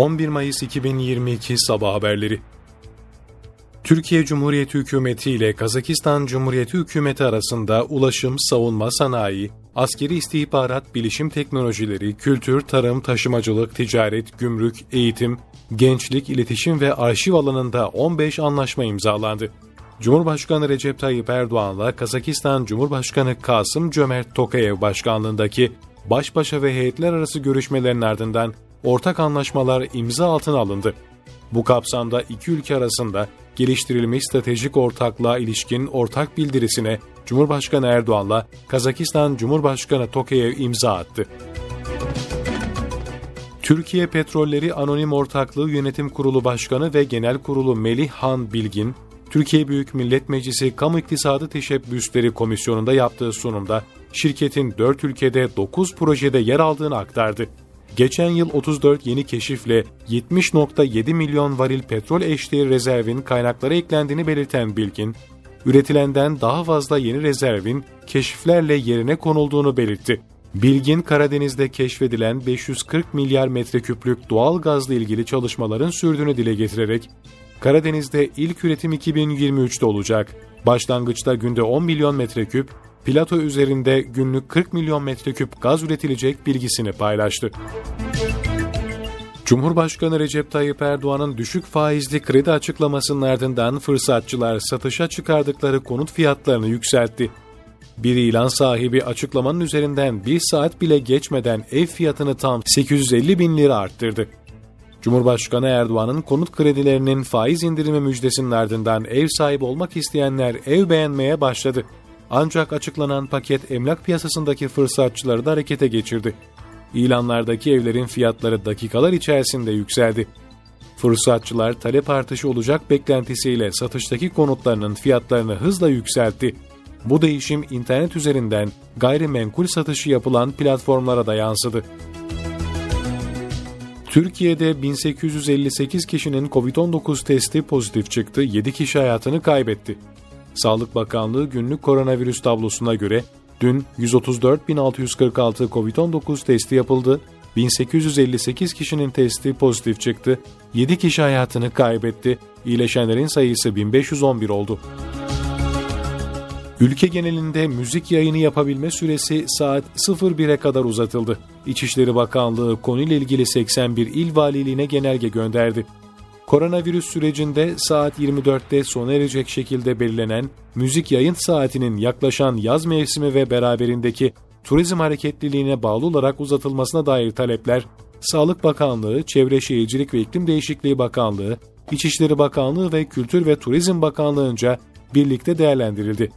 11 Mayıs 2022 Sabah Haberleri Türkiye Cumhuriyeti Hükümeti ile Kazakistan Cumhuriyeti Hükümeti arasında ulaşım, savunma sanayi, askeri istihbarat, bilişim teknolojileri, kültür, tarım, taşımacılık, ticaret, gümrük, eğitim, gençlik, iletişim ve arşiv alanında 15 anlaşma imzalandı. Cumhurbaşkanı Recep Tayyip Erdoğan'la Kazakistan Cumhurbaşkanı Kasım Cömert Tokayev başkanlığındaki baş başa ve heyetler arası görüşmelerin ardından ortak anlaşmalar imza altına alındı. Bu kapsamda iki ülke arasında geliştirilmiş stratejik ortaklığa ilişkin ortak bildirisine Cumhurbaşkanı Erdoğan'la Kazakistan Cumhurbaşkanı Tokayev imza attı. Türkiye Petrolleri Anonim Ortaklığı Yönetim Kurulu Başkanı ve Genel Kurulu Melih Han Bilgin, Türkiye Büyük Millet Meclisi Kamu İktisadı Teşebbüsleri Komisyonu'nda yaptığı sunumda şirketin 4 ülkede 9 projede yer aldığını aktardı. Geçen yıl 34 yeni keşifle 70.7 milyon varil petrol eşdeğer rezervin kaynaklara eklendiğini belirten Bilgin, üretilenden daha fazla yeni rezervin keşiflerle yerine konulduğunu belirtti. Bilgin, Karadeniz'de keşfedilen 540 milyar metreküplük doğal gazla ilgili çalışmaların sürdüğünü dile getirerek, Karadeniz'de ilk üretim 2023'te olacak. Başlangıçta günde 10 milyon metreküp, plato üzerinde günlük 40 milyon metreküp gaz üretilecek bilgisini paylaştı. Cumhurbaşkanı Recep Tayyip Erdoğan'ın düşük faizli kredi açıklamasının ardından fırsatçılar satışa çıkardıkları konut fiyatlarını yükseltti. Bir ilan sahibi açıklamanın üzerinden bir saat bile geçmeden ev fiyatını tam 850 bin lira arttırdı. Cumhurbaşkanı Erdoğan'ın konut kredilerinin faiz indirimi müjdesinin ardından ev sahibi olmak isteyenler ev beğenmeye başladı. Ancak açıklanan paket emlak piyasasındaki fırsatçıları da harekete geçirdi. İlanlardaki evlerin fiyatları dakikalar içerisinde yükseldi. Fırsatçılar talep artışı olacak beklentisiyle satıştaki konutlarının fiyatlarını hızla yükseltti. Bu değişim internet üzerinden gayrimenkul satışı yapılan platformlara da yansıdı. Türkiye'de 1858 kişinin COVID-19 testi pozitif çıktı, 7 kişi hayatını kaybetti. Sağlık Bakanlığı günlük koronavirüs tablosuna göre dün 134.646 COVID-19 testi yapıldı, 1858 kişinin testi pozitif çıktı, 7 kişi hayatını kaybetti, iyileşenlerin sayısı 1511 oldu. Ülke genelinde müzik yayını yapabilme süresi saat 01'e kadar uzatıldı. İçişleri Bakanlığı konuyla ilgili 81 il valiliğine genelge gönderdi. Koronavirüs sürecinde saat 24'te sona erecek şekilde belirlenen müzik yayın saatinin yaklaşan yaz mevsimi ve beraberindeki turizm hareketliliğine bağlı olarak uzatılmasına dair talepler Sağlık Bakanlığı, Çevre Şehircilik ve İklim Değişikliği Bakanlığı, İçişleri Bakanlığı ve Kültür ve Turizm Bakanlığı'nca birlikte değerlendirildi.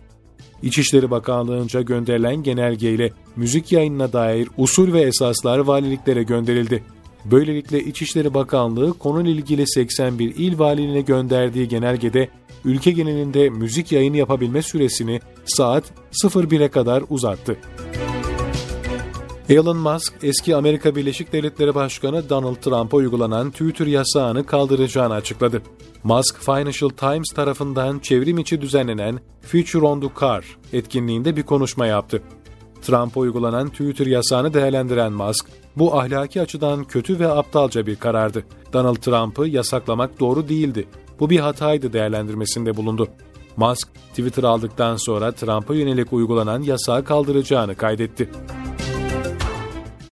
İçişleri Bakanlığı'nca gönderilen genelgeyle müzik yayınına dair usul ve esaslar valiliklere gönderildi. Böylelikle İçişleri Bakanlığı konuyla ilgili 81 il valiliğine gönderdiği genelgede ülke genelinde müzik yayını yapabilme süresini saat 01'e kadar uzattı. Elon Musk, eski Amerika Birleşik Devletleri Başkanı Donald Trump'a uygulanan Twitter yasağını kaldıracağını açıkladı. Musk, Financial Times tarafından çevrim içi düzenlenen Future on the Car etkinliğinde bir konuşma yaptı. Trump'a uygulanan Twitter yasağını değerlendiren Musk, bu ahlaki açıdan kötü ve aptalca bir karardı. Donald Trump'ı yasaklamak doğru değildi. Bu bir hataydı değerlendirmesinde bulundu. Musk, Twitter aldıktan sonra Trump'a yönelik uygulanan yasağı kaldıracağını kaydetti.